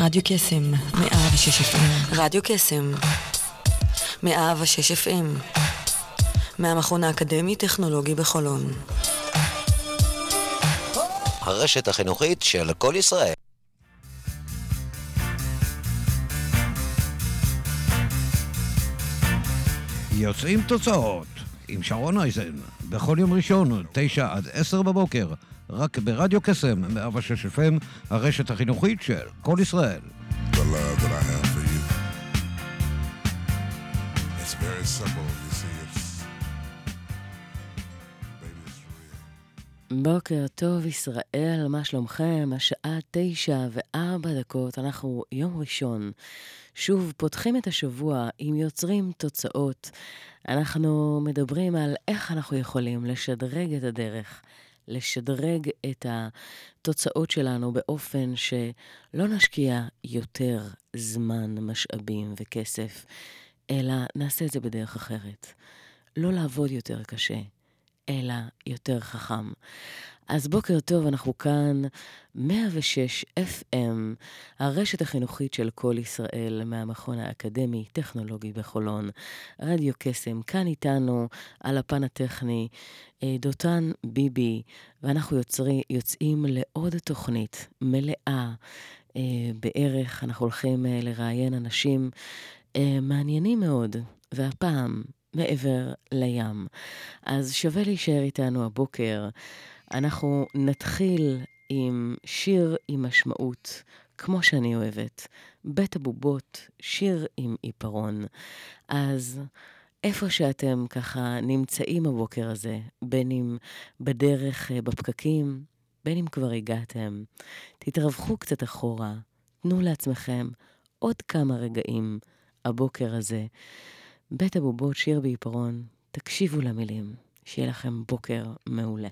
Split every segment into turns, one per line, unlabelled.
רדיו קסם, מאה ושש אפים. רדיו קסם, מאה ושש אפים. מהמכון האקדמי-טכנולוגי בחולון.
הרשת החינוכית של כל ישראל.
יוצאים תוצאות עם שרון אייזן, בכל יום ראשון, תשע עד עשר בבוקר, רק ברדיו קסם, 106 FM, הרשת החינוכית של כל ישראל.
the love that I have for you. It's very simple, you see. It's baby, it's real.
בוקר טוב ישראל, מה שלומכם? השעה תשע וארבע דקות, אנחנו יום ראשון. שוב פותחים את השבוע עם יוצרים תוצאות. אנחנו מדברים על איך אנחנו יכולים לשדרג את הדרך, לשדרג את התוצאות שלנו באופן שלא נשקיע יותר זמן, משאבים וכסף, אלא נעשה את זה בדרך אחרת. לא לעבוד יותר קשה, אלא יותר חכם. אז בוקר טוב, אנחנו כאן, 106 FM, הרשת החינוכית של כל ישראל מהמכון האקדמי-טכנולוגי בחולון. רדיו קסם, כאן איתנו, על הפן הטכני, אה, דותן ביבי, ואנחנו יוצרי, יוצאים לעוד תוכנית מלאה. אה, בערך אנחנו הולכים אה, לראיין אנשים מעניינים מאוד, והפעם מעבר לים. אז שווה להישאר איתנו הבוקר. אנחנו נתחיל עם שיר עם משמעות, כמו שאני אוהבת. בית הבובות, שיר עם עיפרון. אז איפה שאתם ככה נמצאים הבוקר הזה, בין אם בדרך אה, בפקקים, בין אם כבר הגעתם, תתרווחו קצת אחורה, תנו לעצמכם עוד כמה רגעים הבוקר הזה. בית הבובות, שיר בעיפרון, תקשיבו למילים, שיהיה לכם בוקר מעולה.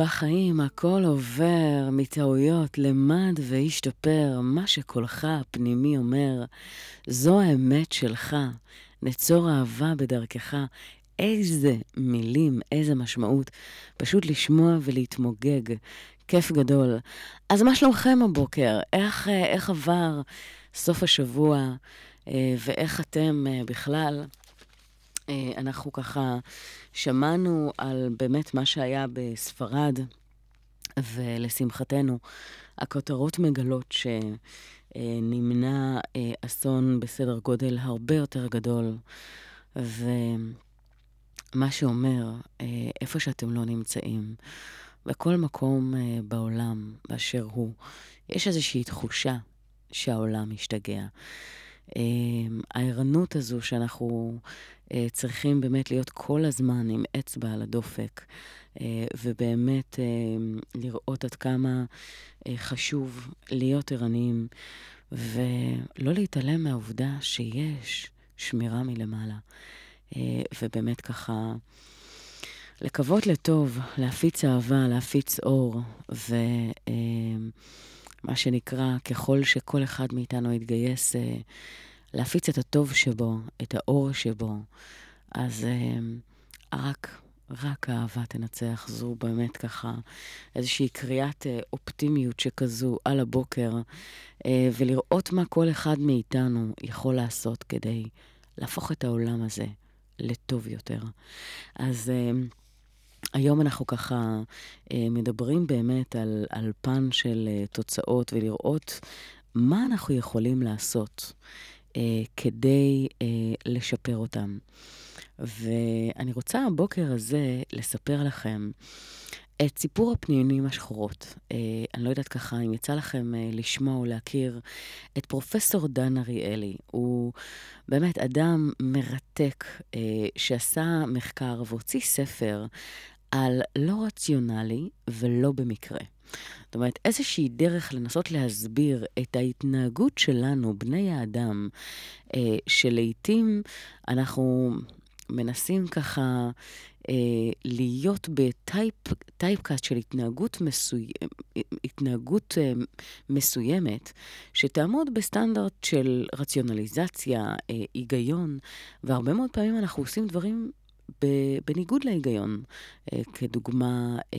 בחיים הכל עובר מטעויות, למד והשתפר, מה שקולך הפנימי אומר, זו האמת שלך, נצור אהבה בדרכך.
איזה מילים, איזה משמעות. פשוט לשמוע ולהתמוגג. כיף גדול. אז מה שלומכם הבוקר? איך, אה, איך עבר סוף השבוע, אה, ואיך אתם אה, בכלל? אנחנו ככה שמענו על באמת מה שהיה בספרד, ולשמחתנו, הכותרות מגלות שנמנע אסון בסדר גודל הרבה יותר גדול, ומה שאומר, איפה שאתם לא נמצאים, בכל מקום בעולם באשר הוא, יש איזושהי תחושה שהעולם משתגע. הערנות הזו שאנחנו אה, צריכים באמת להיות כל הזמן עם אצבע על הדופק, אה, ובאמת אה, לראות עד כמה חשוב להיות ערניים, ולא להתעלם מהעובדה שיש שמירה מלמעלה. ובאמת ככה, לקוות לטוב, להפיץ אהבה, להפיץ אור, ומה שנקרא, ככל שכל אחד מאיתנו יתגייס להפיץ את הטוב שבו, את האור שבו, אז uh, רק, רק האהבה תנצח. זו באמת ככה איזושהי קריאת uh, אופטימיות שכזו על הבוקר, uh, ולראות מה כל אחד מאיתנו יכול לעשות כדי להפוך את העולם הזה לטוב יותר. אז... Uh, היום אנחנו ככה מדברים באמת על, על פן של תוצאות ולראות מה אנחנו יכולים לעשות אה, כדי אה, לשפר אותם. ואני רוצה הבוקר הזה לספר לכם את סיפור הפנינים השחורות. אה, אני לא יודעת ככה אם יצא לכם אה, לשמוע או להכיר את פרופסור דן אריאלי. הוא באמת אדם מרתק אה, שעשה מחקר והוציא ספר על לא רציונלי ולא במקרה. זאת אומרת, איזושהי דרך לנסות להסביר את ההתנהגות שלנו, בני האדם, אה, שלעיתים אנחנו מנסים ככה אה, להיות בטייפקאסט של התנהגות, מסוי... התנהגות אה, מסוימת, שתעמוד בסטנדרט של רציונליזציה, אה, היגיון, והרבה מאוד פעמים אנחנו עושים דברים בניגוד להיגיון. אה, כדוגמה, אה,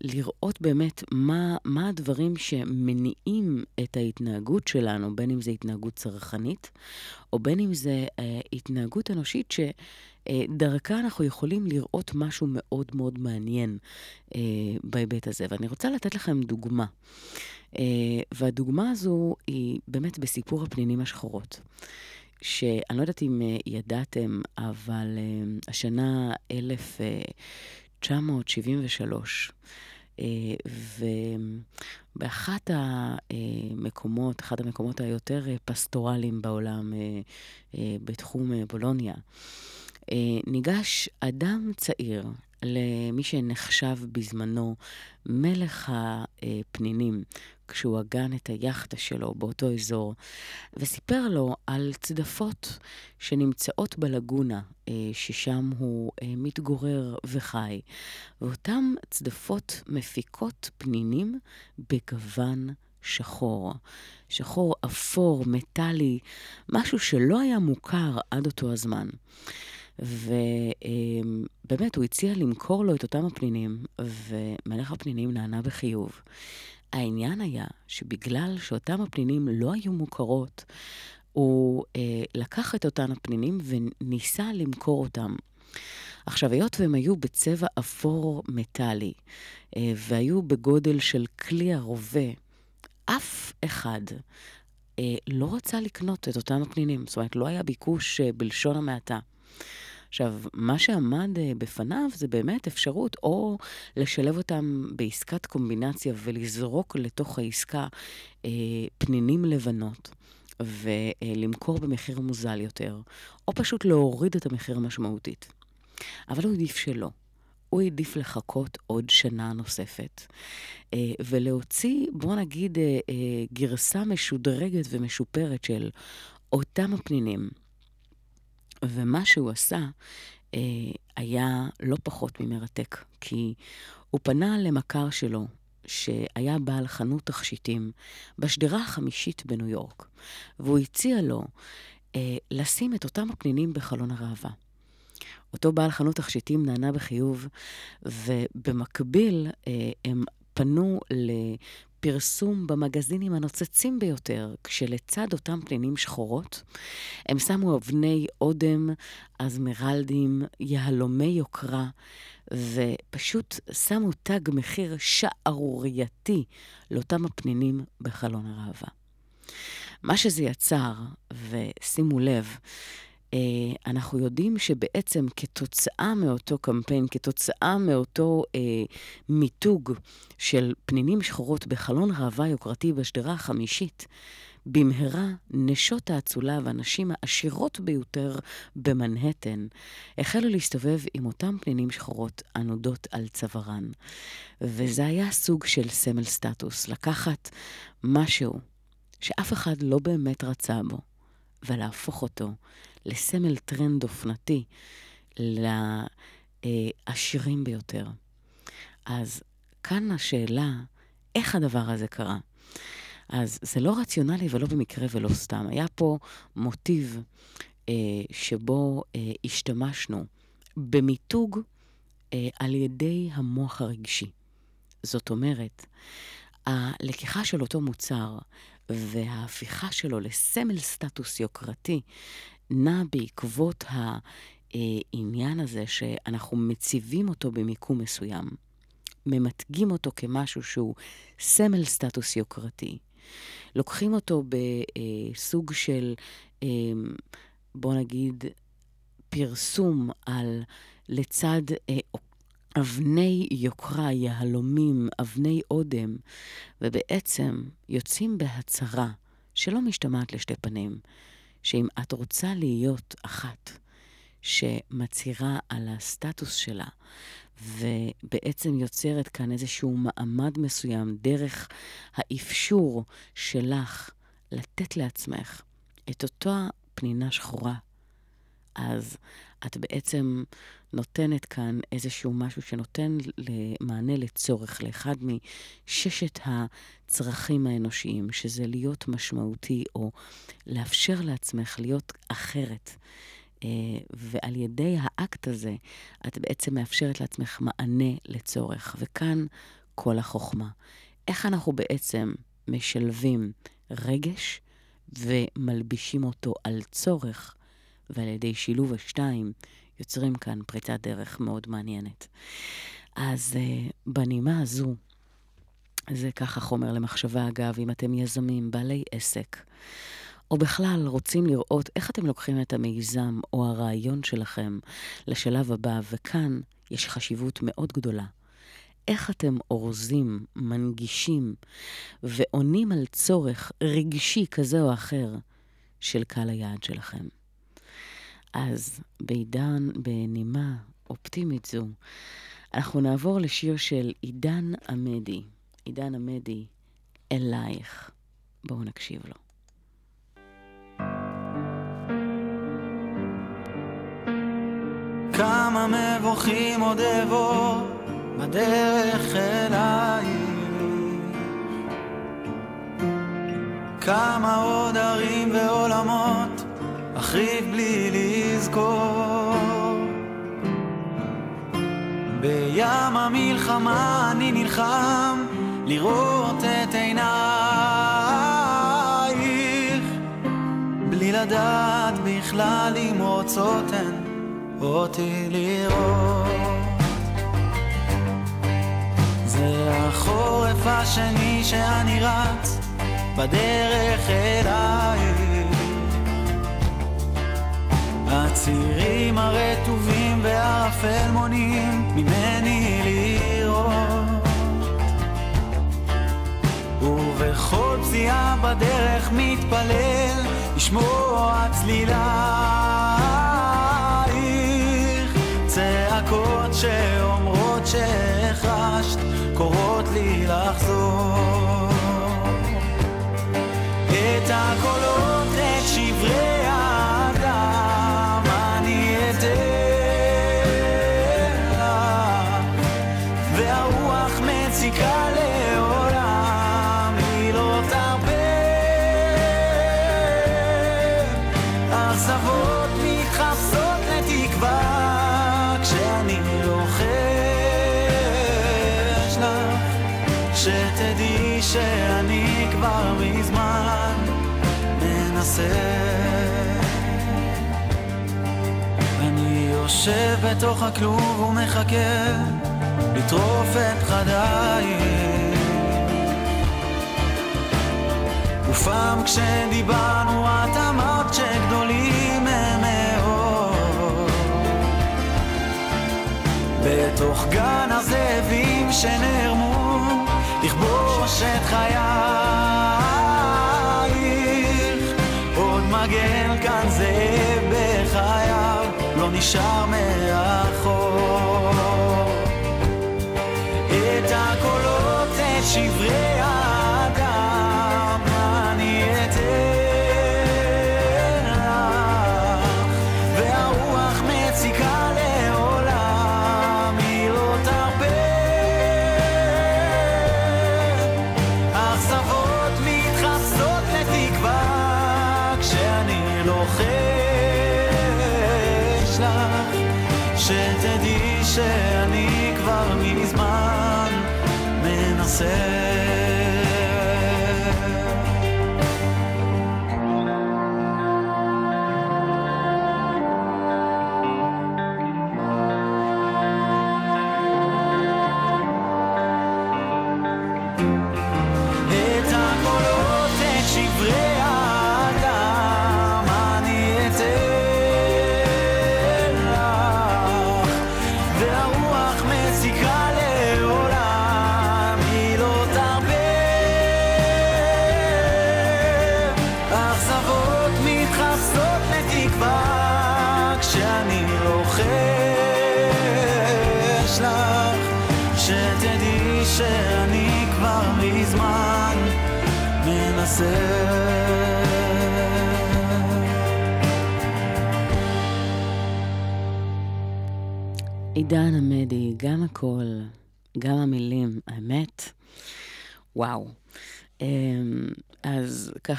לראות באמת מה, מה הדברים שמניעים את ההתנהגות שלנו, בין אם זה התנהגות צרכנית, או בין אם זה אה, התנהגות אנושית שדרכה אה, אנחנו יכולים לראות משהו מאוד מאוד מעניין אה, בהיבט הזה. ואני רוצה לתת לכם דוגמה. אה, והדוגמה הזו היא באמת בסיפור הפנינים השחורות. שאני לא יודעת אם אה, ידעתם, אבל אה, השנה 1973, אה, ובאחת המקומות, אחד המקומות היותר פסטורליים בעולם, בתחום בולוניה, ניגש אדם צעיר למי שנחשב בזמנו מלך הפנינים, כשהוא הגן את היאכטה שלו באותו אזור, וסיפר לו על צדפות שנמצאות בלגונה, אה, ששם הוא אה, מתגורר וחי, ואותן צדפות מפיקות פנינים בגוון שחור. שחור אפור, מטאלי, משהו שלא היה מוכר עד אותו הזמן. ובאמת, הוא הציע למכור לו את אותם הפנינים, ומלך הפנינים נענה בחיוב. העניין היה שבגלל שאותם הפנינים לא היו מוכרות, הוא אה, לקח את אותן הפנינים וניסה למכור אותם. עכשיו, היות והם היו בצבע אפור מטאלי, אה, והיו בגודל של כלי הרובה, אף אחד אה, לא רצה לקנות את אותם הפנינים. זאת אומרת, לא היה ביקוש אה, בלשון המעטה. עכשיו, מה שעמד אה, בפניו זה באמת אפשרות או לשלב אותם בעסקת קומבינציה ולזרוק לתוך העסקה אה, פנינים לבנות. ולמכור במחיר מוזל יותר, או פשוט להוריד את המחיר משמעותית. אבל הוא העדיף שלא. הוא העדיף לחכות עוד שנה נוספת, אה, ולהוציא, בוא נגיד, גרסה משודרגת ומשופרת של אותם הפנינים, ומה שהוא עשה אה, היה לא פחות ממרתק, כי הוא פנה למכר שלו, שהיה בעל חנות תכשיטים בשדרה החמישית בניו יורק, והוא הציע לו אה, לשים את אותם הפנינים בחלון הראווה. אותו בעל חנות תכשיטים נענה בחיוב, ובמקביל אה, הם פנו לפרסום במגזינים הנוצצים ביותר, כשלצד אותם פנינים שחורות, הם שמו אבני אודם, אזמרלדים, יהלומי יוקרה, ופשוט שמו תג מחיר שערורייתי לאותם הפנינים בחלון הראווה. מה שזה יצר, ושימו לב, אנחנו יודעים שבעצם כתוצאה מאותו קמפיין, כתוצאה מאותו אה, מיתוג של פנינים שחורות בחלון ראווה יוקרתי בשדרה החמישית, במהרה נשות האצולה והנשים העשירות ביותר במנהטן החלו להסתובב עם אותם פנינים שחורות ענודות על צווארן. וזה היה סוג של סמל סטטוס, לקחת משהו שאף אחד לא באמת רצה בו, ולהפוך אותו לסמל טרנד אופנתי לעשירים ביותר. אז כאן השאלה, איך הדבר הזה קרה? אז זה לא רציונלי ולא במקרה ולא סתם. היה פה מוטיב אה, שבו אה, השתמשנו במיתוג אה, על ידי המוח הרגשי. זאת אומרת, הלקיחה של אותו מוצר וההפיכה שלו לסמל סטטוס יוקרתי נע בעקבות העניין הזה שאנחנו מציבים אותו במיקום מסוים, ממתגים אותו כמשהו שהוא סמל סטטוס יוקרתי, לוקחים אותו בסוג של, אמ, בוא נגיד, פרסום על לצד אה, אבני יוקרה, יהלומים, אבני אודם, ובעצם יוצאים בהצהרה שלא משתמעת לשתי פנים, שאם את רוצה להיות אחת שמצהירה על הסטטוס שלה, ובעצם יוצרת כאן איזשהו מעמד מסוים דרך האפשור שלך לתת לעצמך את אותה פנינה שחורה, אז את בעצם נותנת כאן איזשהו משהו שנותן מענה לצורך, לאחד מששת הצרכים האנושיים, שזה להיות משמעותי או לאפשר לעצמך להיות אחרת. אה, ועל ידי האקט הזה, את בעצם מאפשרת לעצמך מענה לצורך. וכאן כל החוכמה. איך אנחנו בעצם משלבים רגש ומלבישים אותו על צורך, ועל ידי שילוב השתיים, יוצרים כאן פריצת דרך מאוד מעניינת. אז uh, בנימה הזו, זה ככה חומר למחשבה, אגב, אם אתם יזמים, בעלי עסק, או בכלל רוצים לראות איך אתם לוקחים את המיזם או הרעיון שלכם לשלב הבא, וכאן יש חשיבות מאוד גדולה. איך אתם אורזים, מנגישים ועונים על צורך רגשי כזה או אחר של קהל היעד שלכם. אז בעידן, בנימה אופטימית זו, אנחנו נעבור לשיר של עידן עמדי. עידן עמדי, אלייך. בואו נקשיב לו.
כמה מבוכים עוד אבוא בדרך אלייך כמה עוד ערים ועולמות אחריב בלי לזכור. בים המלחמה אני נלחם לראות את עינייך. בלי לדעת בכלל אם רוצות הן אותי לראות. זה החורף השני שאני רץ בדרך אלייך הצירים הרטובים והערפל מונעים ממני לראות. ובכל פסיעה בדרך מתפלל לשמוע צלילייך. צעקות שאומרות שהחשת קוראות לי לחזור. את הקולות, יושב בתוך הכלוב ומחכה לטרוף את חדייך. ופעם כשדיברנו את אמרת שגדולים הם מאוד. בתוך גן הזאבים שנערמו לכבוש את חייך עוד מגן כאן זאב בחייו לא נשאר מאחור. את הקולות, את שברי
said.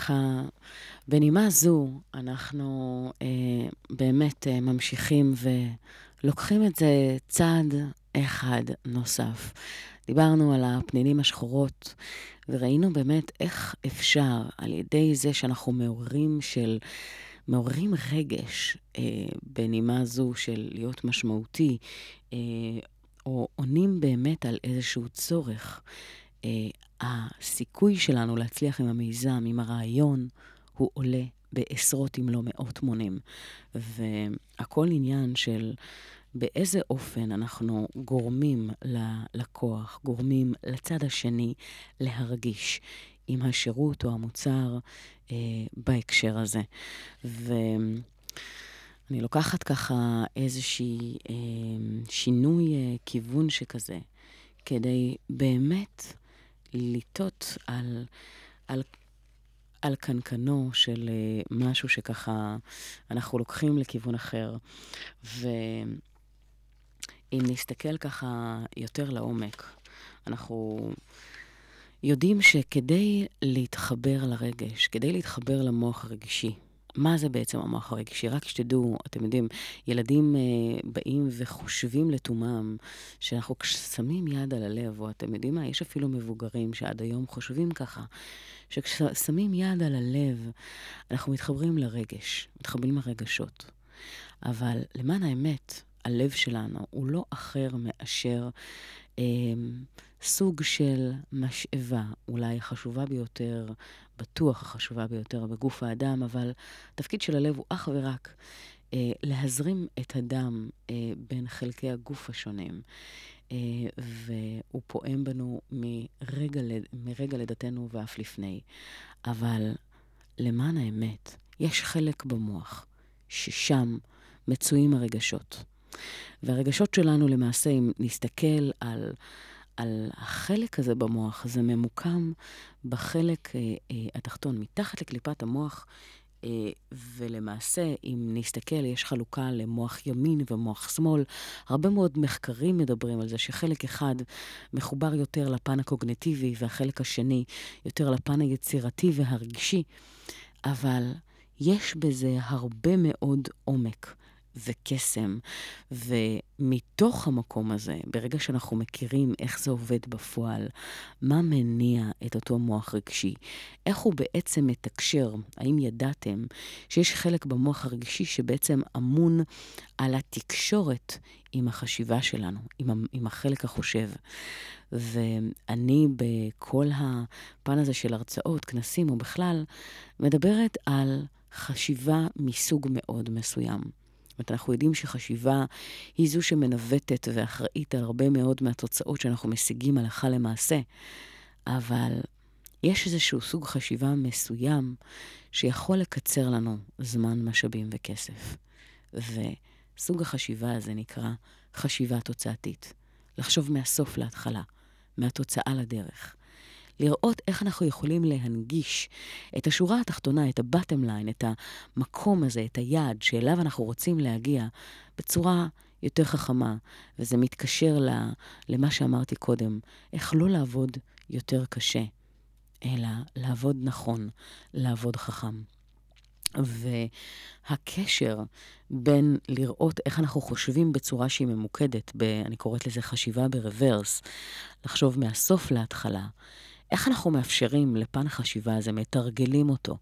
ככה, בנימה זו, אנחנו אה, באמת אה, ממשיכים ולוקחים את זה צעד אחד נוסף. דיברנו על הפנינים השחורות, וראינו באמת איך אפשר, על ידי זה שאנחנו מעוררים של... מעוררים רגש אה, בנימה זו של להיות משמעותי, אה, או עונים באמת על איזשהו צורך. אה, הסיכוי שלנו להצליח עם המיזם, עם הרעיון, הוא עולה בעשרות אם לא מאות מונים. והכל עניין של באיזה אופן אנחנו גורמים ללקוח, גורמים לצד השני להרגיש עם השירות או המוצר אה, בהקשר הזה. ואני לוקחת ככה איזושהי אה, שינוי אה, כיוון שכזה, כדי באמת לטעות על, על, על קנקנו של אה, משהו שככה אנחנו לוקחים לכיוון אחר. ואם נסתכל ככה יותר לעומק, אנחנו יודעים שכדי להתחבר לרגש, כדי להתחבר למוח הרגשי, מה זה בעצם המוח הרגשי? רק שתדעו, אתם יודעים, ילדים אה, באים וחושבים לתומם שאנחנו שמים יד על הלב, או אתם יודעים מה, יש אפילו מבוגרים שעד היום חושבים ככה, שכששמים יד על הלב, אנחנו מתחברים לרגש, מתחברים לרגשות. אבל למען האמת, הלב שלנו הוא לא אחר מאשר אה, סוג של משאבה, אולי החשובה ביותר, בטוח החשובה ביותר בגוף האדם, אבל התפקיד של הלב הוא אך ורק אה, להזרים את הדם אה, בין חלקי הגוף השונים. אה, והוא פועם בנו מרגע, מרגע לידתנו ואף לפני. אבל למען האמת, יש חלק במוח ששם מצויים הרגשות. והרגשות שלנו למעשה, אם נסתכל על, על החלק הזה במוח, זה ממוקם בחלק אה, אה, התחתון. מתחת לקליפת המוח אה, ולמעשה, אם נסתכל, יש חלוקה למוח ימין ומוח שמאל. הרבה מאוד מחקרים מדברים על זה שחלק אחד מחובר יותר לפן הקוגנטיבי, והחלק השני יותר לפן היצירתי והרגשי, אבל יש בזה הרבה מאוד עומק. וקסם. ומתוך המקום הזה, ברגע שאנחנו מכירים איך זה עובד בפועל, מה מניע את אותו מוח רגשי, איך הוא בעצם מתקשר, האם ידעתם שיש חלק במוח הרגשי שבעצם אמון על התקשורת עם החשיבה שלנו, עם, החלק החושב. ואני בכל הפן הזה של הרצאות, כנסים או בכלל, מדברת על חשיבה מסוג מאוד מסוים. זאת אומרת, אנחנו יודעים שחשיבה היא זו שמנווטת ואחראית על הרבה מאוד מהתוצאות שאנחנו משיגים הלכה למעשה, אבל יש איזשהו סוג חשיבה מסוים שיכול לקצר לנו זמן, משאבים וכסף. וסוג החשיבה הזה נקרא חשיבה תוצאתית. לחשוב מהסוף להתחלה, מהתוצאה לדרך. לראות איך אנחנו יכולים להנגיש את השורה התחתונה, את ה-bottom line, את המקום הזה, את היעד שאליו אנחנו רוצים להגיע בצורה יותר חכמה. וזה מתקשר למה שאמרתי קודם, איך לא לעבוד יותר קשה, אלא לעבוד נכון, לעבוד חכם. והקשר בין לראות איך אנחנו חושבים בצורה שהיא ממוקדת, ב, אני קוראת לזה חשיבה ברוורס, לחשוב מהסוף להתחלה, איך אנחנו מאפשרים לפן החשיבה הזה, מתרגלים אותו,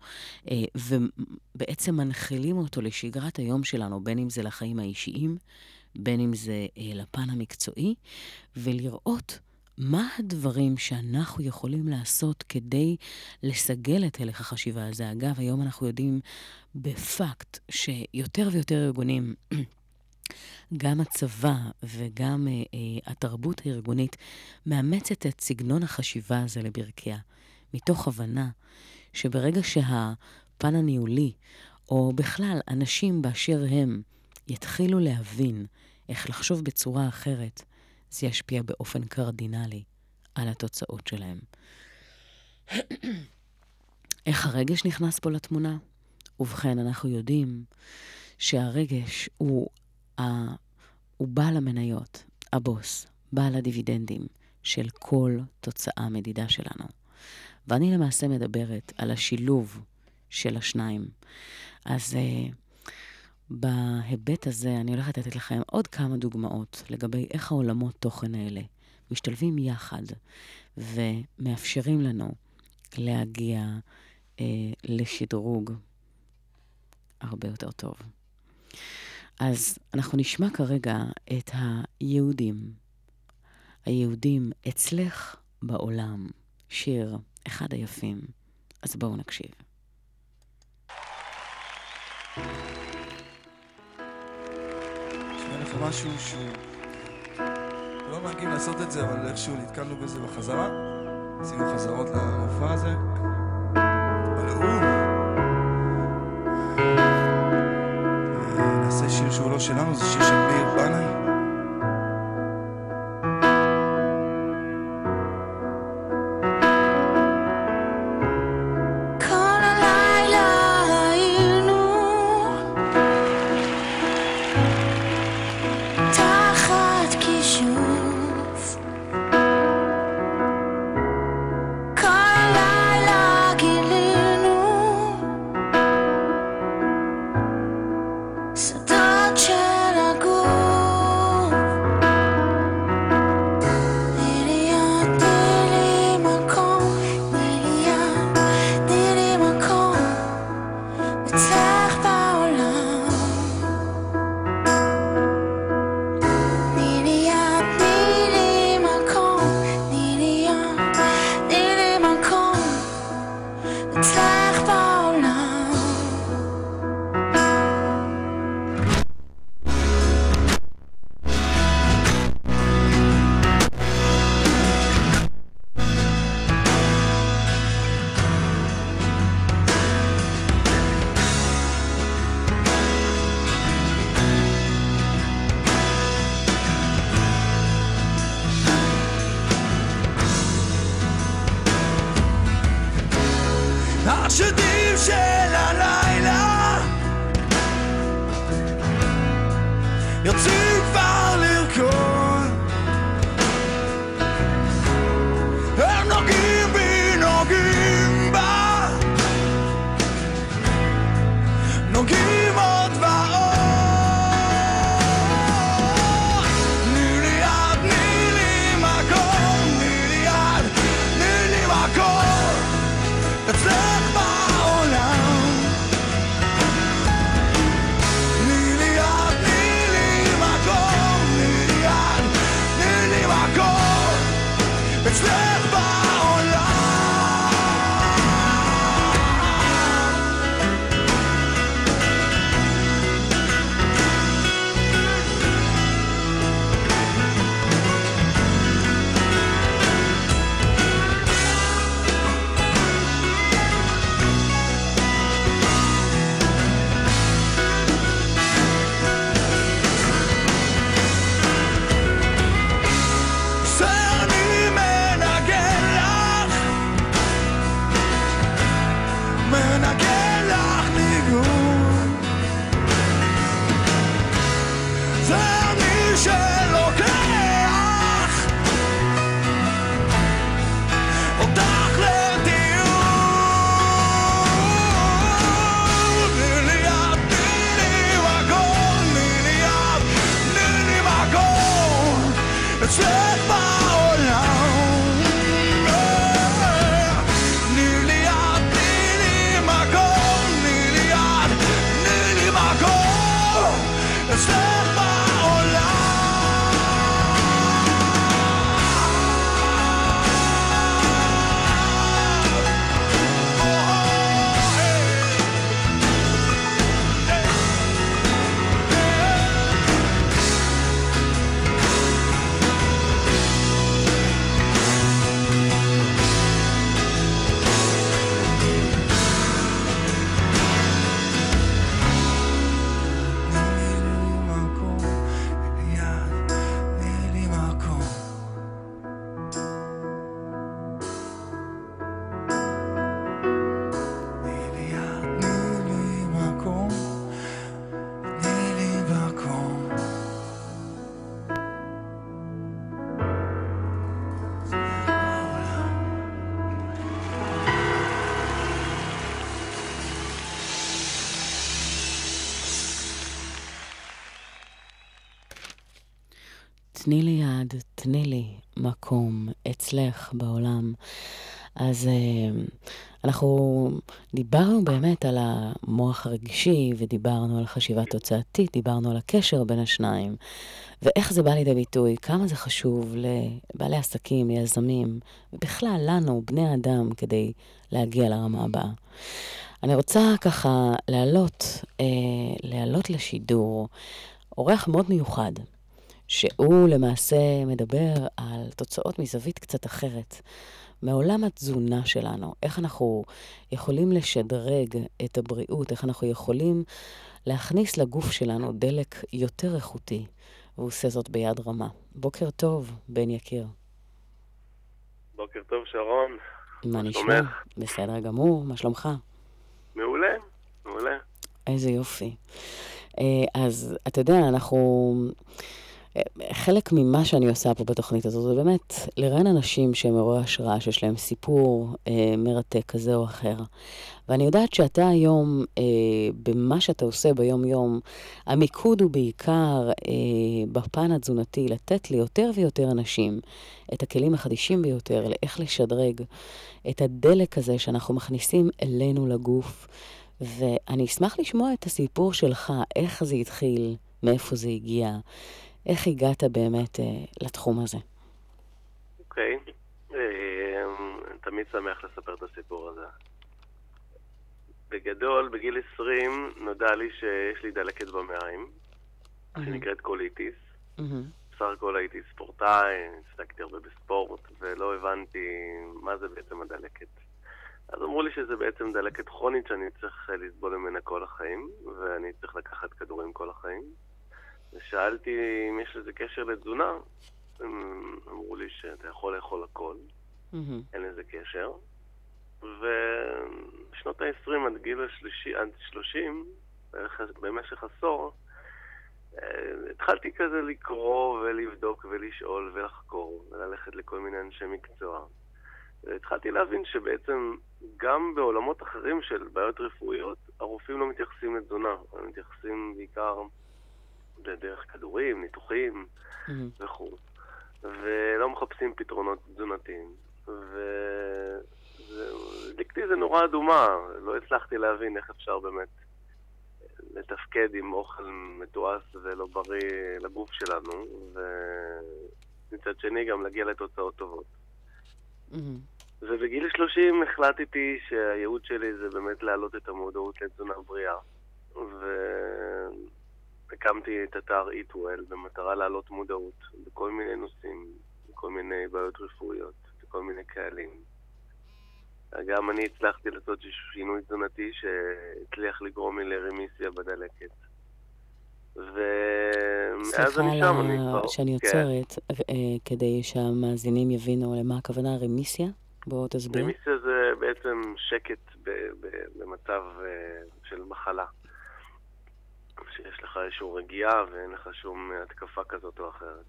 אה, ובעצם מנחילים אותו לשגרת היום שלנו, בין אם זה לחיים האישיים, בין אם זה אה, לפן המקצועי, ולראות מה הדברים שאנחנו יכולים לעשות כדי לסגל את הלך החשיבה הזה. אגב, היום אנחנו יודעים בפקט שיותר ויותר ארגונים גם הצבא וגם אה, אה, התרבות הארגונית מאמצת את סגנון החשיבה הזה לברכיה, מתוך הבנה שברגע שהפן הניהולי, או בכלל אנשים באשר הם, יתחילו להבין איך לחשוב בצורה אחרת, זה ישפיע באופן קרדינלי על התוצאות שלהם. איך הרגש נכנס פה לתמונה? ובכן, אנחנו יודעים שהרגש הוא. הוא בעל המניות, הבוס, בעל הדיבידנדים של כל תוצאה מדידה שלנו. ואני למעשה מדברת על השילוב של השניים. אז uh, בהיבט הזה אני הולכת לתת לכם עוד כמה דוגמאות לגבי איך העולמות תוכן האלה משתלבים יחד ומאפשרים לנו להגיע uh, לשדרוג הרבה יותר טוב. אז אנחנו נשמע כרגע את היהודים. היהודים אצלך בעולם, שיר אחד היפים. אז בואו נקשיב.
לך משהו שהוא... לא מגיעים לעשות את זה, אבל איכשהו נתקלנו בזה בחזרה. עשינו חזרות למופע הזה.
You're too
אצלך תני לי מקום אצלך
בעולם. אז אה, אנחנו דיברנו באמת על המוח הרגשי, ודיברנו על חשיבה תוצאתית, דיברנו על הקשר בין השניים, ואיך זה בא לידי ביטוי, כמה זה חשוב לבעלי עסקים, ליזמים, ובכלל לנו, בני אדם, כדי להגיע לרמה הבאה. אני רוצה ככה להעלות, אה, להעלות לשידור אורח מאוד מיוחד, שהוא למעשה מדבר על תוצאות מזווית קצת אחרת, מעולם התזונה שלנו, איך אנחנו יכולים לשדרג את הבריאות, איך אנחנו יכולים להכניס לגוף שלנו דלק יותר איכותי, והוא עושה זאת ביד רמה. בוקר טוב, בן יקיר.
בוקר טוב, שרון.
מה נשמע? בסדר גמור, מה שלומך?
מעולה, מעולה.
איזה יופי. אה, אז אתה יודע, אנחנו... חלק ממה שאני עושה פה בתוכנית הזאת זה באמת לראיין אנשים שהם מעוררי השראה, שיש להם סיפור אה, מרתק כזה או אחר. ואני יודעת שאתה היום, אה, במה שאתה עושה ביום-יום, המיקוד הוא בעיקר אה, בפן התזונתי, לתת ליותר ויותר אנשים את הכלים החדישים ביותר לאיך לשדרג את הדלק הזה שאנחנו מכניסים אלינו לגוף. ואני אשמח לשמוע את הסיפור שלך, איך זה התחיל, מאיפה זה הגיע, איך הגעת באמת אה, לתחום הזה.
אוקיי. אה, תמיד שמח לספר את הסיפור הזה. בגדול, בגיל 20 נודע לי שיש לי דלקת במעיים, שנקראת קוליטיס.
מהמם.
בסך הכל הייתי ספורטאי, עסקתי הרבה בספורט, ולא הבנתי מה זה בעצם הדלקת. אז אמרו לי שזה בעצם דלקת כרונית שאני צריך אה, לסבול ממנה כל החיים, ואני צריך לקחת כדורים כל החיים. ושאלתי אם יש לזה קשר לתזונה. הם אמרו לי שאתה יכול לאכול הכל,
מהמם.
אין לזה קשר. ובשנות ה-20 עד גיל השלישי, עד 30, בערך במשך עשור, אה, התחלתי כזה לקרוא ולבדוק ולשאול ולחקור וללכת לכל מיני אנשי מקצוע. והתחלתי להבין שבעצם גם בעולמות אחרים של בעיות רפואיות, הרופאים לא מתייחסים לתזונה, הם מתייחסים בעיקר דרך כדורים, ניתוחים. וכו', ולא מחפשים פתרונות תזונתיים. והדליקתי איזה נורה אדומה, לא הצלחתי להבין איך אפשר באמת לתפקד עם אוכל מתועש ולא בריא לגוף שלנו, ומצד שני גם להגיע לתוצאות טובות. ובגיל 30 החלטתי שהייעוד שלי זה באמת להעלות את המודעות לתזונה בריאה. והקמתי את אתר Eatwell במטרה להעלות מודעות בכל מיני נושאים, בכל מיני בעיות רפואיות, בכל מיני קהלים. גם אני הצלחתי לעשות שינוי תזונתי שהצליח לגרום לי לרמיסיה בדלקת. ומאז
סליחה
אני שם, אני כבר...
ה... שאני
כן.
עוצרת, אה, כדי שהמאזינים יבינו למה הכוונה רמיסיה. בואו תסביר.
רמיסיה זה בעצם שקט במצב אה, של מחלה. שיש לך איזושהי רגיעה ואין לך שום התקפה כזאת או אחרת.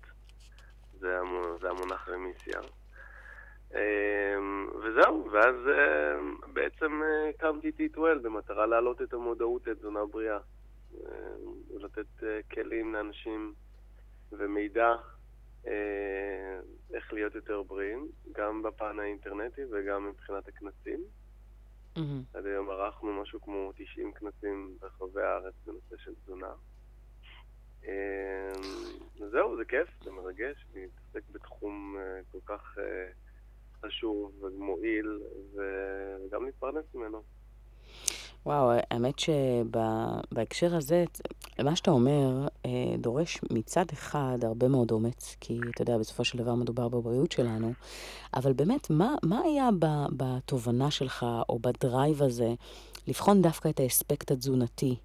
זה, זה המונח רמיסיה. אה, וזהו, ואז אה, בעצם אה, הקמתי את איטוול במטרה להעלות את המודעות לתזונה בריאה. אה, ולתת אה, כלים לאנשים ומידע איך להיות יותר בריאים, גם בפן האינטרנטי וגם מבחינת הכנסים.
מהמם.
עד היום ערכנו משהו כמו 90 כנסים ברחבי הארץ בנושא של תזונה. אה, זהו, זה כיף, זה מרגש, להתעסק בתחום אה, כל כך אה, חשוב ומועיל, וגם להתפרנס ממנו.
וואו, האמת שבהקשר הזה, מה שאתה אומר אה, דורש מצד אחד הרבה מאוד אומץ, כי אתה יודע, בסופו של דבר מדובר בבריאות שלנו, אבל באמת, מה, מה היה בתובנה שלך, או בדרייב הזה, לבחון דווקא את האספקט התזונתי?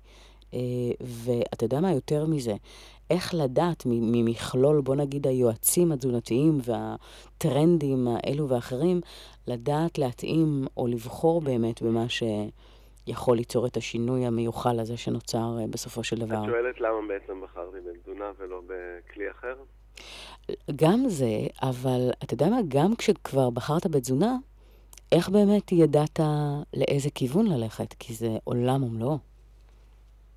אה, ואתה יודע מה יותר מזה, איך לדעת ממכלול, בוא נגיד, היועצים התזונתיים והטרנדים האלו ואחרים, לדעת להתאים או לבחור באמת במה שיכול ליצור את השינוי המיוחל הזה שנוצר אה, בסופו של דבר.
את שואלת למה בעצם בחרתי בתזונה ולא בכלי אחר?
גם זה, אבל אתה יודע מה, גם כשכבר בחרת בתזונה, איך באמת ידעת לאיזה כיוון ללכת? כי זה עולם ומלואו.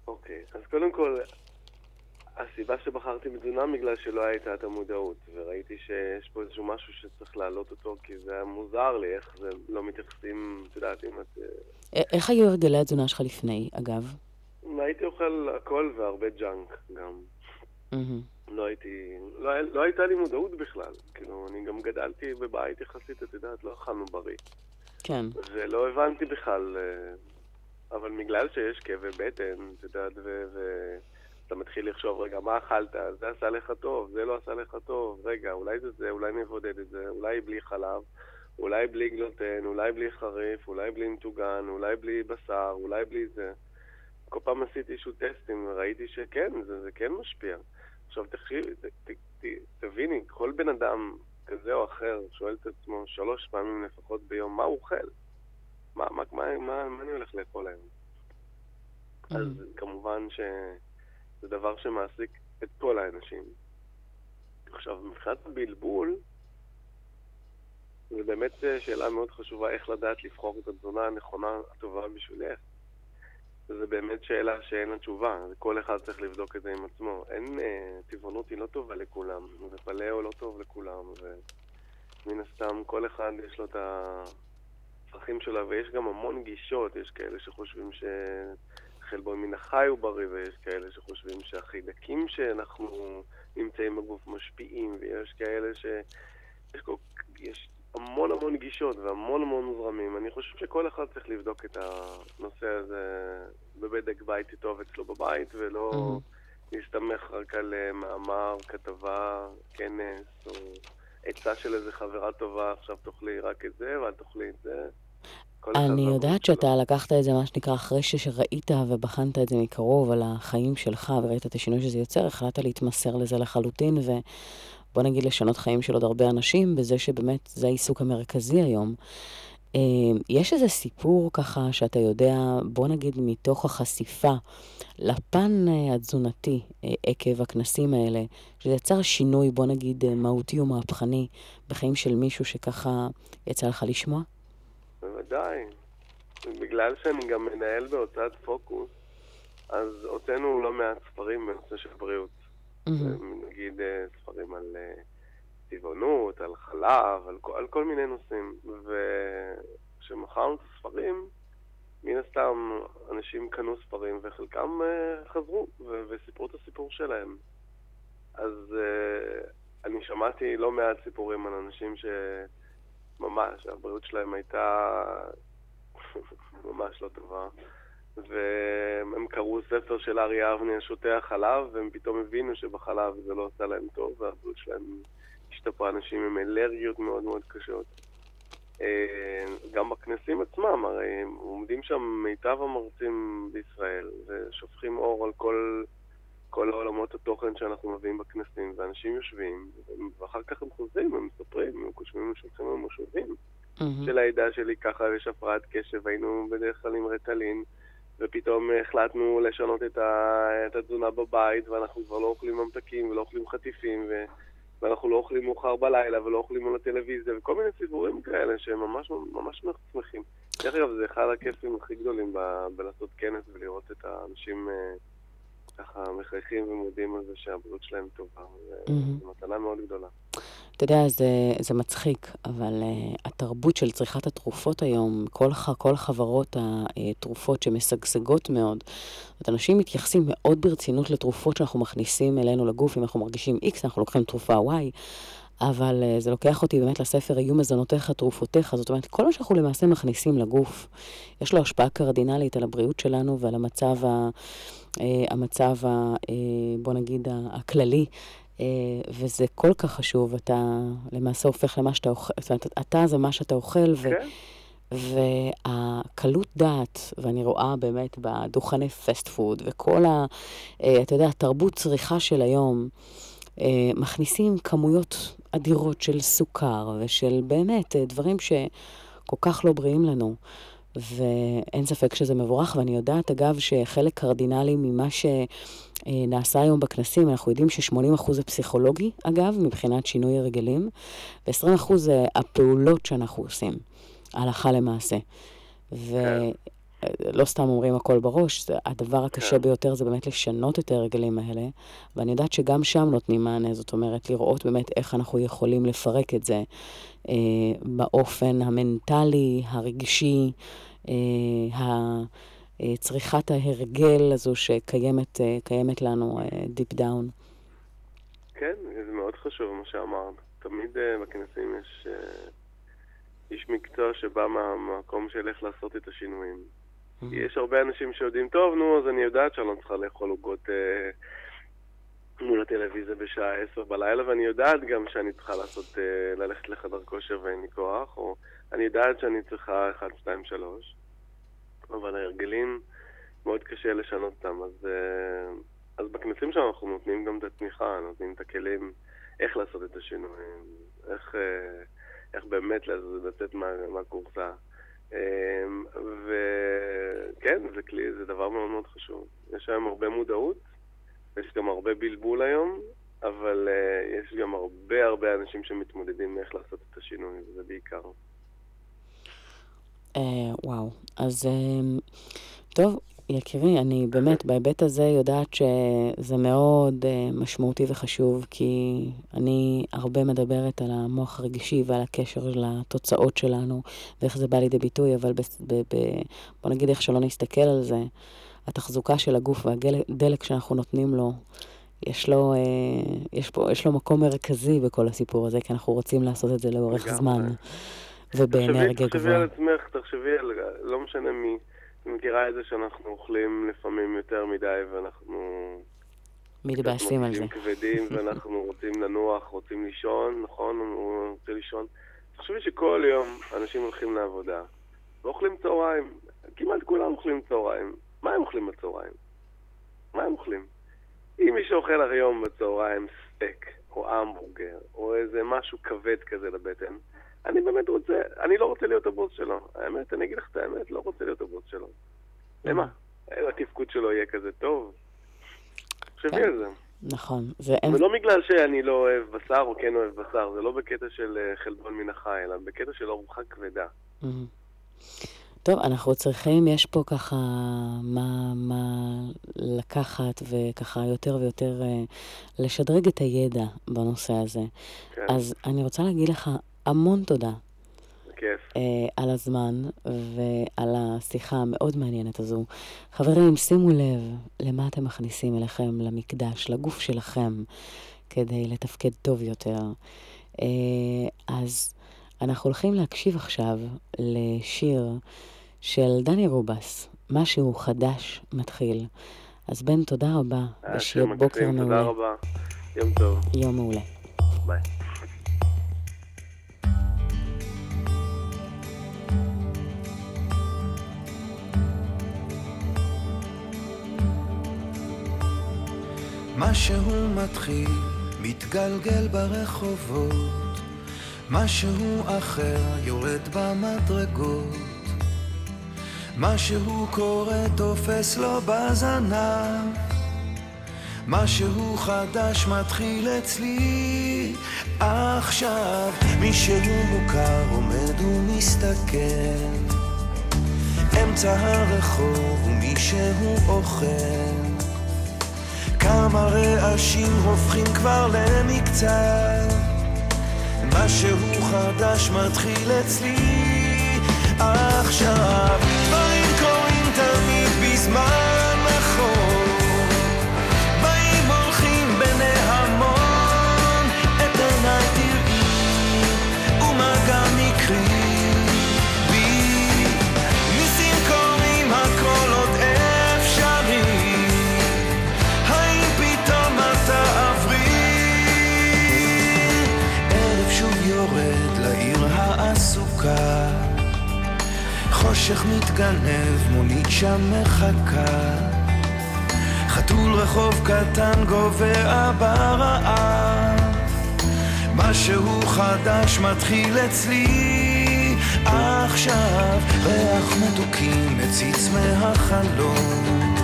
אוקיי, אז קודם כל, הסיבה שבחרתי בתזונה בגלל שלא הייתה את המודעות, וראיתי שיש פה איזשהו משהו שצריך להעלות אותו, כי זה היה מוזר לי, איך זה לא מתייחסים, את יודעת, אם את... אה,
א- איך היו הרגלי התזונה שלך לפני, אגב?
הייתי אוכל הכל והרבה ג'אנק גם. לא הייתי... לא, לא הייתה לי מודעות בכלל. כאילו, אני גם גדלתי בבית יחסית, את יודעת, לא אכלנו בריא.
כן.
ולא הבנתי בכלל, אה, אבל בגלל שיש כאבי בטן, את יודעת, ואתה מתחיל לחשוב, רגע, מה אכלת? זה עשה לך טוב, זה לא עשה לך טוב, רגע, אולי זה זה, אולי נבודד את זה, אולי בלי חלב, אולי בלי גלוטן, אולי בלי חריף, אולי בלי מטוגן, אולי בלי בשר, אולי בלי זה. כל פעם עשיתי איזשהו טסטים וראיתי שכן, זה, זה כן משפיע. עכשיו תקשיבי, ת- ת- ת- תביני, כל בן אדם כזה או אחר שואל את עצמו שלוש פעמים לפחות ביום מה הוא אוכל. מה, מה, מה, מה, מה אני הולך לאכול היום? אז כמובן שזה דבר שמעסיק את כל האנשים. עכשיו, מבחינת הבלבול, זו באמת אה, שאלה מאוד חשובה איך לדעת לבחור את התזונה הנכונה, הטובה בשבילך. זו באמת שאלה שאין לה תשובה, כל אחד צריך לבדוק את זה עם עצמו. אין, אה, טבעונות היא לא טובה לכולם, ופלאו לא טוב לכולם, ומן הסתם כל אחד יש לו את הצרכים שלו, ויש גם המון גישות, יש כאלה שחושבים שחלבון מן החי הוא בריא, ויש כאלה שחושבים שהחידקים שאנחנו נמצאים בגוף משפיעים, ויש כאלה ש... יש, כל... יש המון המון גישות והמון המון זרמים. אני חושב שכל אחד צריך לבדוק את הנושא הזה בבדק בית טוב אצלו בבית, ולא להסתמך רק על אה, מאמר, כתבה, כנס, או עצה של איזה חברה טובה, עכשיו תאכלי רק את זה, ואל תאכלי את זה.
אני יודעת. שאתה לקחת את זה, מה שנקרא, אחרי שראית ובחנת את זה מקרוב על החיים שלך וראית את השינוי שזה יוצר, החלטת להתמסר לזה לחלוטין, ובוא נגיד לשנות חיים של עוד הרבה אנשים, בזה שבאמת זה העיסוק המרכזי היום. אה, יש איזה סיפור ככה שאתה יודע, בוא נגיד מתוך החשיפה לפן אה, התזונתי אה, עקב הכנסים האלה, שזה יצר שינוי, בוא נגיד, מהותי ומהפכני בחיים של מישהו שככה יצא לך לשמוע?
בוודאי. בגלל שאני גם מנהל בהוצאת פוקוס, אז הוצאנו לא מעט ספרים בנושא של בריאות.
מהמם.
נגיד אה, ספרים על אה, טבעונות, על חלב, על, כל- על כל מיני נושאים. וכשמכרנו את הספרים, מן הסתם אנשים קנו ספרים וחלקם חזרו ו- וסיפרו את הסיפור שלהם. אז אני שמעתי לא מעט סיפורים על אנשים שממש, הבריאות שלהם הייתה ממש לא טובה. והם קראו ספר של אריה אבני על שותי החלב, והם פתאום הבינו שבחלב זה לא עשה להם טוב, והבריאות שלהם השתפרה. אנשים עם אלרגיות מאוד מאוד קשות. אה, גם בכנסים עצמם, הרי עומדים שם מיטב המרצים בישראל, ושופכים אור על כל, כל עולמות התוכן שאנחנו מביאים בכנסים, ואנשים יושבים, ואחר כך הם חוזרים, הם מספרים, הם חושבים, הם שולחים לנו מושבים. של העדה שלי ככה יש הפרעת קשב, היינו בדרך כלל עם רטלין, ופתאום החלטנו לשנות את, ה... את התזונה בבית, ואנחנו כבר לא אוכלים ממתקים ולא אוכלים חטיפים, ו... ואנחנו לא אוכלים מאוחר בלילה ולא אוכלים על הטלוויזיה, וכל מיני סיפורים כאלה שהם ממש ממש שמחים. דרך אגב, זה אחד הכיפים הכי גדולים ב... בלעשות כנס ולראות את האנשים אה, ככה מחייכים ומודים על זה שהבריאות שלהם טובה.
מהמם.
זו מתנה מאוד גדולה.
אתה יודע, זה, זה מצחיק, אבל uh, התרבות של צריכת התרופות היום, כל, ח, כל חברות התרופות שמשגשגות מאוד, זאת אנשים מתייחסים מאוד ברצינות לתרופות שאנחנו מכניסים אלינו לגוף, אם אנחנו מרגישים X, אנחנו לוקחים תרופה Y, אבל uh, זה לוקח אותי באמת לספר "יהיו מזונותיך, תרופותיך", זאת אומרת, כל מה שאנחנו למעשה מכניסים לגוף, יש לו השפעה קרדינלית על הבריאות שלנו ועל המצב, ה, uh, המצב ה, uh, בוא נגיד, הכללי. אה, וזה כל כך חשוב, אתה למעשה הופך למה שאתה אוכל, זאת אומרת, אתה זה מה שאתה אוכל, ו...
כן,
והקלות דעת, ואני רואה באמת בדוכני פסט פוד, וכל ה... אה, אתה יודע, תרבות צריכה של היום, אה, מכניסים כמויות אדירות של סוכר, ושל באמת אה, דברים שכל כך לא בריאים לנו. ואין ספק שזה מבורך, ואני יודעת, אגב, שחלק קרדינלי ממה שנעשה היום בכנסים, אנחנו יודעים ש-80% זה פסיכולוגי, אגב, מבחינת שינוי הרגלים, ו-20% זה הפעולות שאנחנו עושים, הלכה למעשה. ולא סתם אומרים הכל בראש, זה הדבר הקשה
כן.
ביותר זה באמת לשנות את ההרגלים האלה, ואני יודעת שגם שם נותנים מענה, זאת אומרת, לראות באמת איך אנחנו יכולים לפרק את זה אה, באופן המנטלי, הרגשי, אה, אה, צריבת ההרגל הזו שקיימת אה, קיימת לנו אה, deep down.
כן, זה מאוד חשוב מה שאמרת. תמיד uh, בכנסים יש uh, איש מקצוע שבא מהמקום של איך לעשות את השינויים.
Mm-hmm.
יש הרבה אנשים שיודעים, טוב, נו, אז אני יודעת שאני לא צריכה לאכול עוגות אה, מול הטלוויזיה בשעה עשר בלילה, ואני יודעת גם שאני צריכה לעשות, אה, ללכת לחדר כושר ואין לי כוח, או אני יודעת שאני צריכה 1, 2, 3, אבל ההרגלים, מאוד קשה לשנות אותם, אז, אה, אז בכנסים שלנו אנחנו נותנים גם את התמיכה, נותנים את הכלים איך לעשות את השינויים, איך, אה, איך באמת לצאת מה. אמ, וכן, זה כלי, זה דבר מאוד מאוד חשוב. יש היום הרבה מודעות, יש גם הרבה בלבול היום, אבל uh, יש גם הרבה הרבה אנשים שמתמודדים איך לעשות את השינוי, וזה בעיקר.
אה, וואו, אז אה, טוב, יקירי, אני באמת בהיבט הזה יודעת שזה מאוד אה, משמעותי וחשוב, כי אני הרבה מדברת על המוח הרגישי ועל הקשר לתוצאות שלנו, ואיך זה בא לידי ביטוי, אבל ב, ב, ב, בוא נגיד איך שלא נסתכל על זה, התחזוקה של הגוף והדלק שאנחנו נותנים לו, יש לו, אה, יש, פה, יש לו מקום מרכזי בכל הסיפור הזה, כי אנחנו רוצים לעשות את זה לאורך. זמן. ובאנרגיה
תחשבי, תחשבי
גבוהה.
על עצמך, תחשבי על, לא משנה מי, מכירה את זה שאנחנו אוכלים לפעמים יותר מדי ואנחנו...
מתבאסים על זה.
מרגישים כבדים ואנחנו רוצים לנוח, רוצים לישון, נכון? הוא רוצה לישון. תחשבי שכל יום אנשים הולכים לעבודה ואוכלים צהריים. כמעט כולם אוכלים צהריים. מה הם אוכלים בצהריים? מה הם אוכלים? אם מי שאוכל היום בצהריים סטייק, או המבורגר, או איזה משהו כבד כזה לבטן, אני באמת רוצה, אני לא רוצה להיות הבוס שלו. האמת, אני אגיד לך את האמת, לא רוצה להיות הבוס שלו. למה? התפקוד שלו יהיה כזה טוב. תחשבי
כן.
על זה.
נכון, זה אין...
ולא בגלל שאני לא אוהב בשר או כן אוהב בשר, זה לא בקטע של אה, חלבון מן החי, אלא בקטע של ארוחה כבדה.
טוב, אנחנו צריכים, יש פה ככה מה, מה לקחת וככה יותר ויותר אה, לשדרג את הידע בנושא הזה.
כן,
אז אני רוצה להגיד לך המון תודה
בכיף.
אה, על הזמן ועל השיחה המאוד מעניינת הזו. חברים, שימו לב למה אתם מכניסים אליכם למקדש, לגוף שלכם, כדי לתפקד טוב יותר. אה, אז אנחנו הולכים להקשיב עכשיו לשיר של דני רובס, משהו חדש מתחיל. אז בן, תודה רבה,
היה
ושיהיה בוקר
מקסים, תודה
מעולה.
רבה. יום טוב.
יום מעולה.
ביי.
משהו מתחיל, מתגלגל ברחובות, משהו אחר יורד במדרגות, משהו קורה תופס לו בזנב, משהו חדש מתחיל אצלי. עכשיו, מישהו מוכר עומד ומסתכל, אמצע הרחוב ומישהו אוכל כמה רעשים הופכים כבר למקצת. משהו חדש מתחיל אצלי. עכשיו העסוקה חושך מתגנב, מונית שם מחכה חתול רחוב קטן גובע ברעב משהו חדש מתחיל אצלי. עכשיו ריח מתוקים מציץ מהחלום.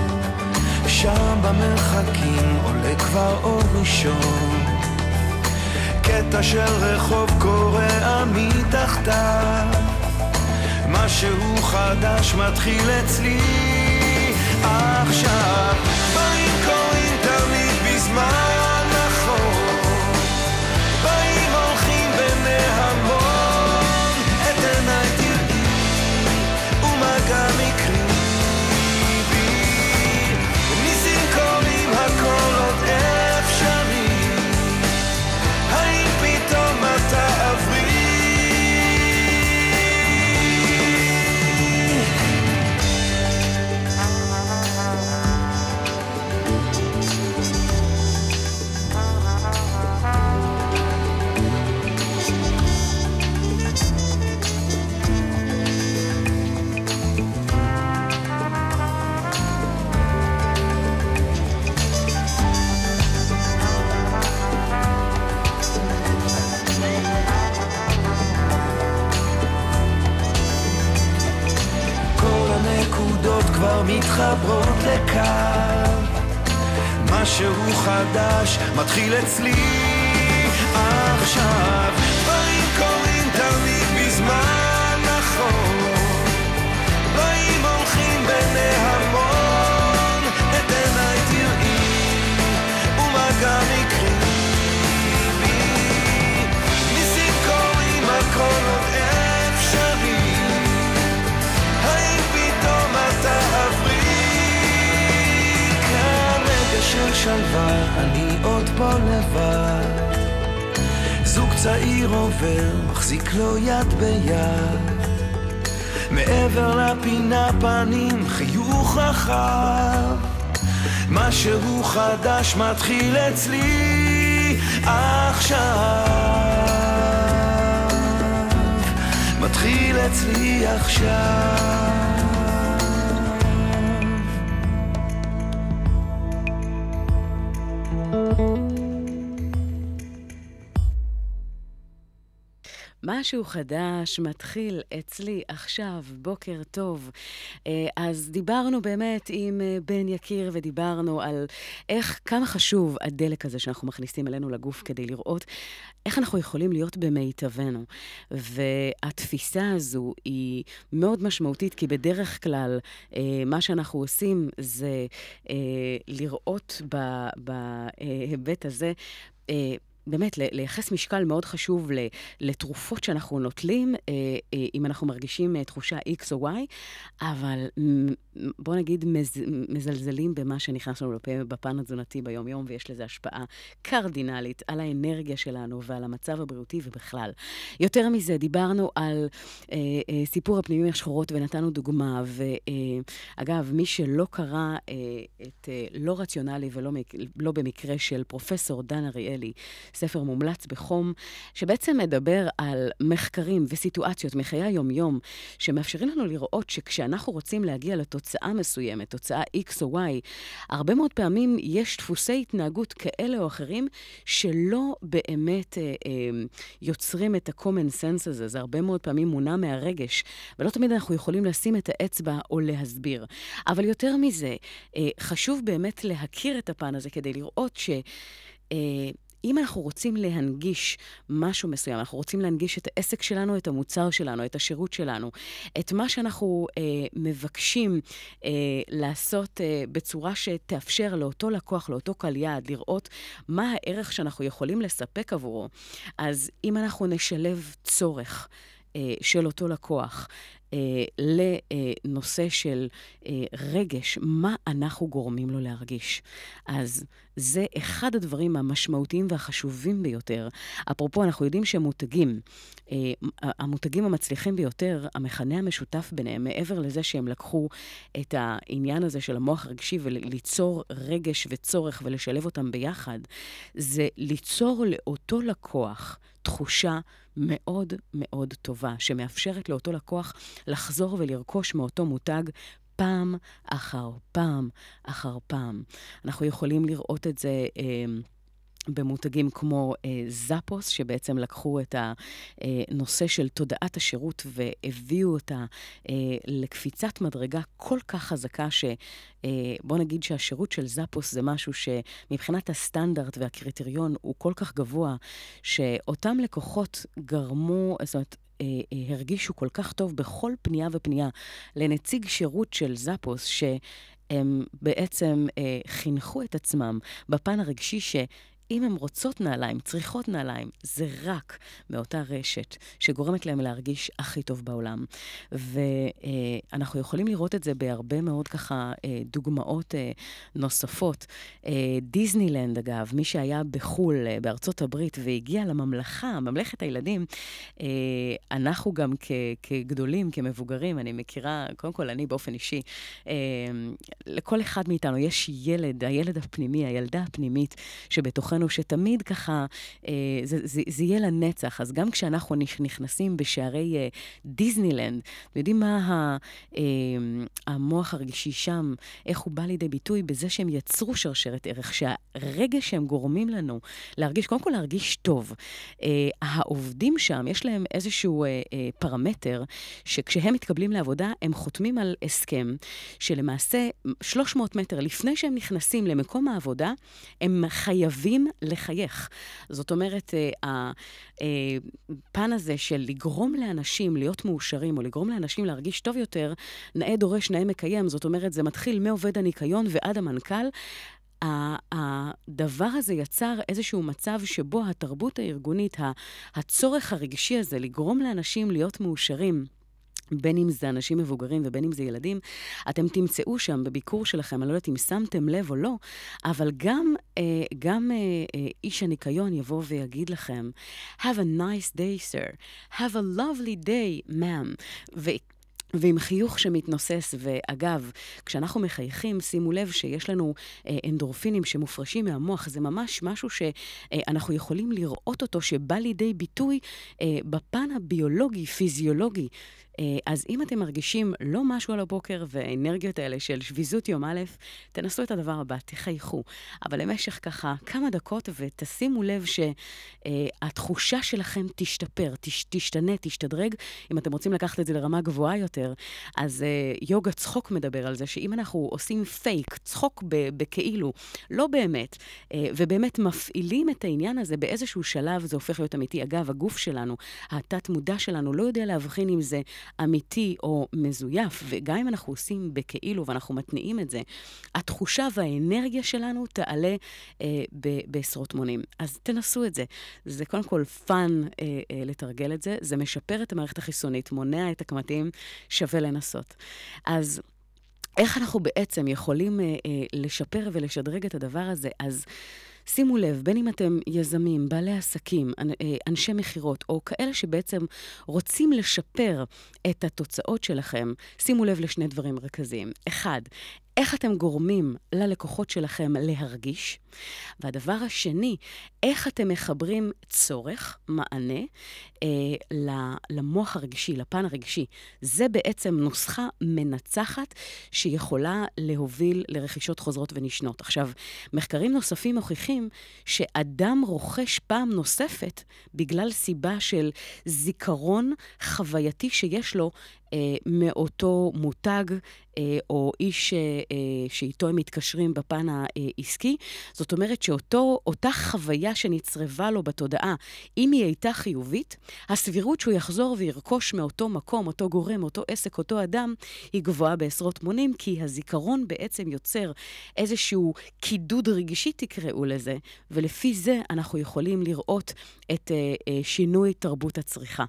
שם במרחקים עולה כבר אור ראשון קטע של רחוב קורע מתחתיו. משהו חדש מתחיל אצלי עכשיו. באים קוראים תמיד בזמן מתחברות לקו. משהו חדש מתחיל אצלי שלווה, אני עוד פה לבד. זוג צעיר עובר, מחזיק לו יד ביד. מעבר לפינה פנים, חיוך רחב. משהו חדש מתחיל אצלי עכשיו. מתחיל אצלי עכשיו
משהו חדש מתחיל אצלי עכשיו, בוקר טוב. אה, אז דיברנו באמת עם אה, בן יקיר ודיברנו על איך, כמה חשוב הדלק הזה שאנחנו מכניסים אלינו לגוף כדי לראות איך אנחנו יכולים להיות במיטבנו. והתפיסה הזו היא מאוד משמעותית, כי בדרך כלל אה, מה שאנחנו עושים זה לראות בהיבט הזה באמת, לייחס משקל מאוד חשוב לתרופות שאנחנו נוטלים, אה, אה, אם אנחנו מרגישים אה, תחושה X או Y, אבל בוא נגיד מז, מזלזלים במה שנכנס לנו בפן התזונתי ביום-יום, ויש לזה השפעה קרדינלית על האנרגיה שלנו ועל המצב הבריאותי ובכלל. יותר מזה, דיברנו על סיפור הפנימיים השחורות ונתנו דוגמה, ואגב, מי שלא קרא את לא רציונלי ולא לא במקרה של פרופסור דן אריאלי, ספר מומלץ בחום, שבעצם מדבר על מחקרים וסיטואציות מחיי היום-יום, שמאפשרים לנו לראות שכשאנחנו רוצים להגיע לתוצאה מסוימת, תוצאה X או Y, הרבה מאוד פעמים יש דפוסי התנהגות כאלה או אחרים שלא באמת אה, אה, יוצרים את ה-common sense הזה. זה הרבה מאוד פעמים מונע מהרגש, ולא תמיד אנחנו יכולים לשים את האצבע או להסביר. אבל יותר מזה, אה, חשוב באמת להכיר את הפן הזה כדי לראות ש... אה, אם אנחנו רוצים להנגיש משהו מסוים, אנחנו רוצים להנגיש את העסק שלנו, את המוצר שלנו, את השירות שלנו, את מה שאנחנו אה, מבקשים אה, לעשות אה, בצורה שתאפשר לאותו לקוח, לאותו קהל יעד, לראות מה הערך שאנחנו יכולים לספק עבורו. אז אם אנחנו נשלב צורך, אה, של אותו לקוח לנושא של אה, רגש, מה אנחנו גורמים לו להרגיש. אז זה אחד הדברים המשמעותיים והחשובים ביותר. אפרופו, אנחנו יודעים שמותגים, המותגים המצליחים ביותר, המכנה המשותף ביניהם, מעבר לזה שהם לקחו את העניין הזה של המוח הרגשי וליצור רגש וצורך ולשלב אותם ביחד, זה ליצור לאותו לקוח תחושה מאוד מאוד טובה, שמאפשרת לאותו לקוח לחזור ולרכוש מאותו מותג פעם אחר פעם אחר פעם. אנחנו יכולים לראות את זה... אה, במותגים כמו אה, זאפוס, שבעצם לקחו את הנושא של תודעת השירות והביאו אותה אה, לקפיצת מדרגה כל כך חזקה, שבוא אה, נגיד שהשירות של זאפוס זה משהו שמבחינת הסטנדרט והקריטריון הוא כל כך גבוה, שאותם לקוחות גרמו, זאת אומרת, אה, אה, הרגישו כל כך טוב בכל פנייה ופנייה לנציג שירות של זאפוס, שהם בעצם אה, חינכו את עצמם בפן הרגשי ש... אם הן רוצות נעליים, צריכות נעליים, זה רק מאותה רשת שגורמת להם להרגיש הכי טוב בעולם. ואנחנו יכולים לראות את זה בהרבה מאוד ככה אה, דוגמאות אה, נוספות. אה, דיסנילנד, אגב, מי שהיה בחו"ל, בארצות הברית, והגיע לממלכה, ממלכת הילדים, אנחנו גם כ- כגדולים, כמבוגרים, אני מכירה, קודם כל, אני באופן אישי, לכל אחד מאיתנו יש ילד, הילד הפנימי, הילדה הפנימית, שבתוכנו שלנו, שתמיד ככה, אה, זה, זה, זה יהיה לנצח. אז גם כשאנחנו נכנסים בשערי אה, דיסנילנד, אתם יודעים מה אה, המוח הרגישי שם, איך הוא בא לידי ביטוי בזה שהם יצרו שרשרת ערך, שהרגע שהם גורמים לנו להרגיש, קודם כל להרגיש טוב. העובדים שם, יש להם איזשהו פרמטר, שכשהם מתקבלים לעבודה, הם חותמים על הסכם, שלמעשה 300 מטר לפני שהם נכנסים למקום העבודה, הם חייבים לחייך. זאת אומרת, אה, הפן הזה של לגרום לאנשים להיות מאושרים, או לגרום לאנשים להרגיש טוב יותר, נאה דורש, נאה מקיים. זאת אומרת, זה מתחיל מעובד הניקיון ועד המנכ"ל. הדבר הזה יצר איזשהו מצב שבו התרבות הארגונית, הצורך הרגשי הזה לגרום לאנשים להיות מאושרים, בין אם זה אנשים מבוגרים ובין אם זה ילדים, אתם תמצאו שם בביקור שלכם, אני לא יודעת אם שמתם לב או לא, אבל גם, אה, גם אה, אה, איש הניקיון יבוא ויגיד לכם, Have a nice day, sir. Have a lovely day, ma'am. ועם חיוך שמתנוסס, ואגב, כשאנחנו מחייכים, שימו לב שיש לנו אה, אנדורפינים שמופרשים מהמוח, זה ממש משהו שאנחנו יכולים לראות אותו, שבא לידי ביטוי אה, בפן הביולוגי, פיזיולוגי אה, אז אם אתם מרגישים לא משהו על הבוקר והאנרגיות האלה של שביזות יום א', תנסו את הדבר הבא, תחייכו. אבל למשך ככה כמה דקות, ותשימו לב שהתחושה שלכם תשתפר, תש, תשתנה, תשתדרג. אם אתם רוצים לקחת את זה לרמה גבוהה יותר, אז אה, יוגה צחוק מדבר על זה, שאם אנחנו עושים פייק, צחוק בכאילו, לא באמת, אה, ובאמת מפעילים את העניין הזה, באיזשהו שלב זה הופך להיות אמיתי. אגב, הגוף שלנו, התת-מודע שלנו, לא יודע להבחין אם זה אמיתי או מזויף, וגם אם אנחנו עושים בכאילו ואנחנו מתניעים את זה, התחושה והאנרגיה שלנו תעלה אה, ב- בעשרות מונים. אז תנסו את זה. זה קודם כל fun אה, אה, לתרגל את זה, זה משפר את המערכת החיסונית, מונע את הקמטים, שווה לנסות. אז... איך אנחנו בעצם יכולים אה, אה, לשפר ולשדרג את הדבר הזה? אז שימו לב, בין אם אתם יזמים, בעלי עסקים, אה, אנשי מכירות, או כאלה שבעצם רוצים לשפר את התוצאות שלכם, שימו לב לשני דברים מרכזיים. אחד, איך אתם גורמים ללקוחות שלכם להרגיש, והדבר השני, איך אתם מחברים צורך, מענה, אה, למוח הרגשי, לפן הרגשי. זה בעצם נוסחה מנצחת שיכולה להוביל לרכישות חוזרות ונשנות. עכשיו, מחקרים נוספים מוכיחים שאדם רוכש פעם נוספת בגלל סיבה של זיכרון חווייתי שיש לו אה, מאותו מותג אה, או איש אה, שאיתו הם מתקשרים בפן העסקי. זאת זאת אומרת שאותה חוויה שנצרבה לו בתודעה, אם היא הייתה חיובית, הסבירות שהוא יחזור וירכוש מאותו מקום, אותו גורם, אותו עסק, אותו אדם, היא גבוהה בעשרות מונים, כי הזיכרון בעצם יוצר איזשהו קידוד רגשי, תקראו לזה, ולפי זה אנחנו יכולים לראות את uh, uh, שינוי תרבות הצריכה.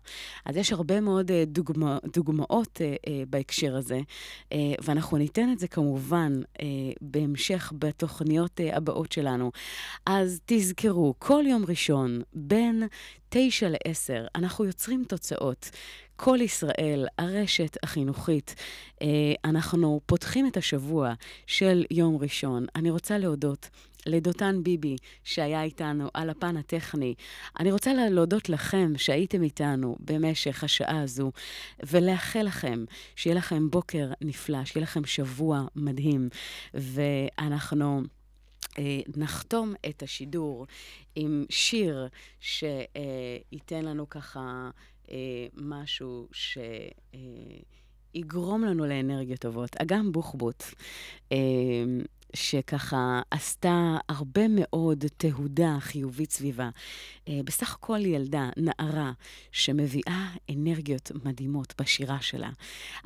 אז יש הרבה מאוד uh, דוגמא, דוגמאות uh, uh, בהקשר הזה, uh, ואנחנו ניתן את זה כמובן uh, בהמשך בתוכניות uh, הבאות. אז תזכרו, כל יום ראשון, בין תשע לעשר, אנחנו יוצרים תוצאות. כל ישראל, הרשת החינוכית, אנחנו פותחים את השבוע של יום ראשון. אני רוצה להודות לדותן ביבי, שהיה איתנו על הפן הטכני. אני רוצה להודות לכם שהייתם איתנו במשך השעה הזו, ולאחל לכם שיהיה לכם בוקר נפלא, שיהיה לכם שבוע מדהים, ואנחנו... אה, נחתום את השידור עם שיר שייתן לנו ככה אה, משהו שיגרום לנו לאנרגיות טובות. אגם בוחבוט, אה, שככה עשתה הרבה מאוד תהודה חיובית סביבה. בסך הכל ילדה, נערה, שמביאה אנרגיות מדהימות בשירה שלה.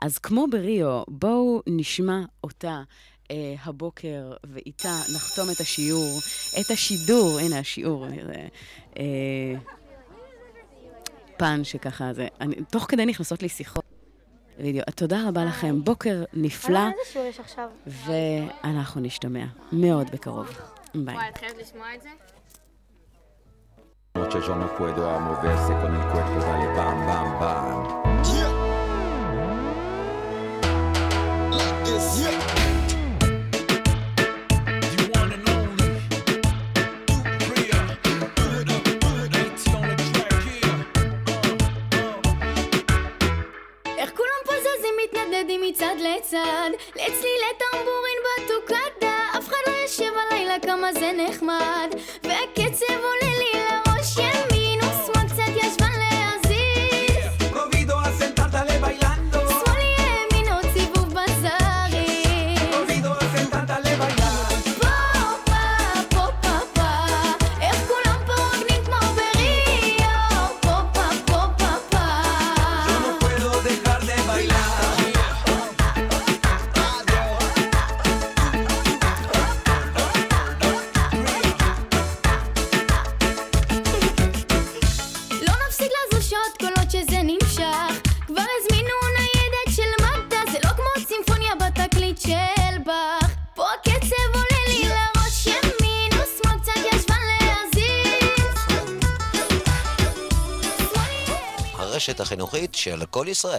אז כמו בריו, בואו נשמע אותה. Uh, הבוקר, ואיתה נחתום את השיעור, את השידור, הנה השיעור, uh, uh, פן שככה זה, אני, תוך כדי נכנסות לי שיחות. וידאו. תודה רבה לכם, בוקר נפלא, ואנחנו נשתמע מאוד בקרוב. ביי.
וואי, את חייבת לשמוע את זה?
Noche yo no puedo a moverse con el cuerpo, dale bam, bam, bam. Yeah. Like this, yeah.
מצד לצד. לצלילי טמבורין בטוקדה אף אחד לא יושב הלילה כמה זה נחמד. והקצב עולה
החינוכית של כל ישראל.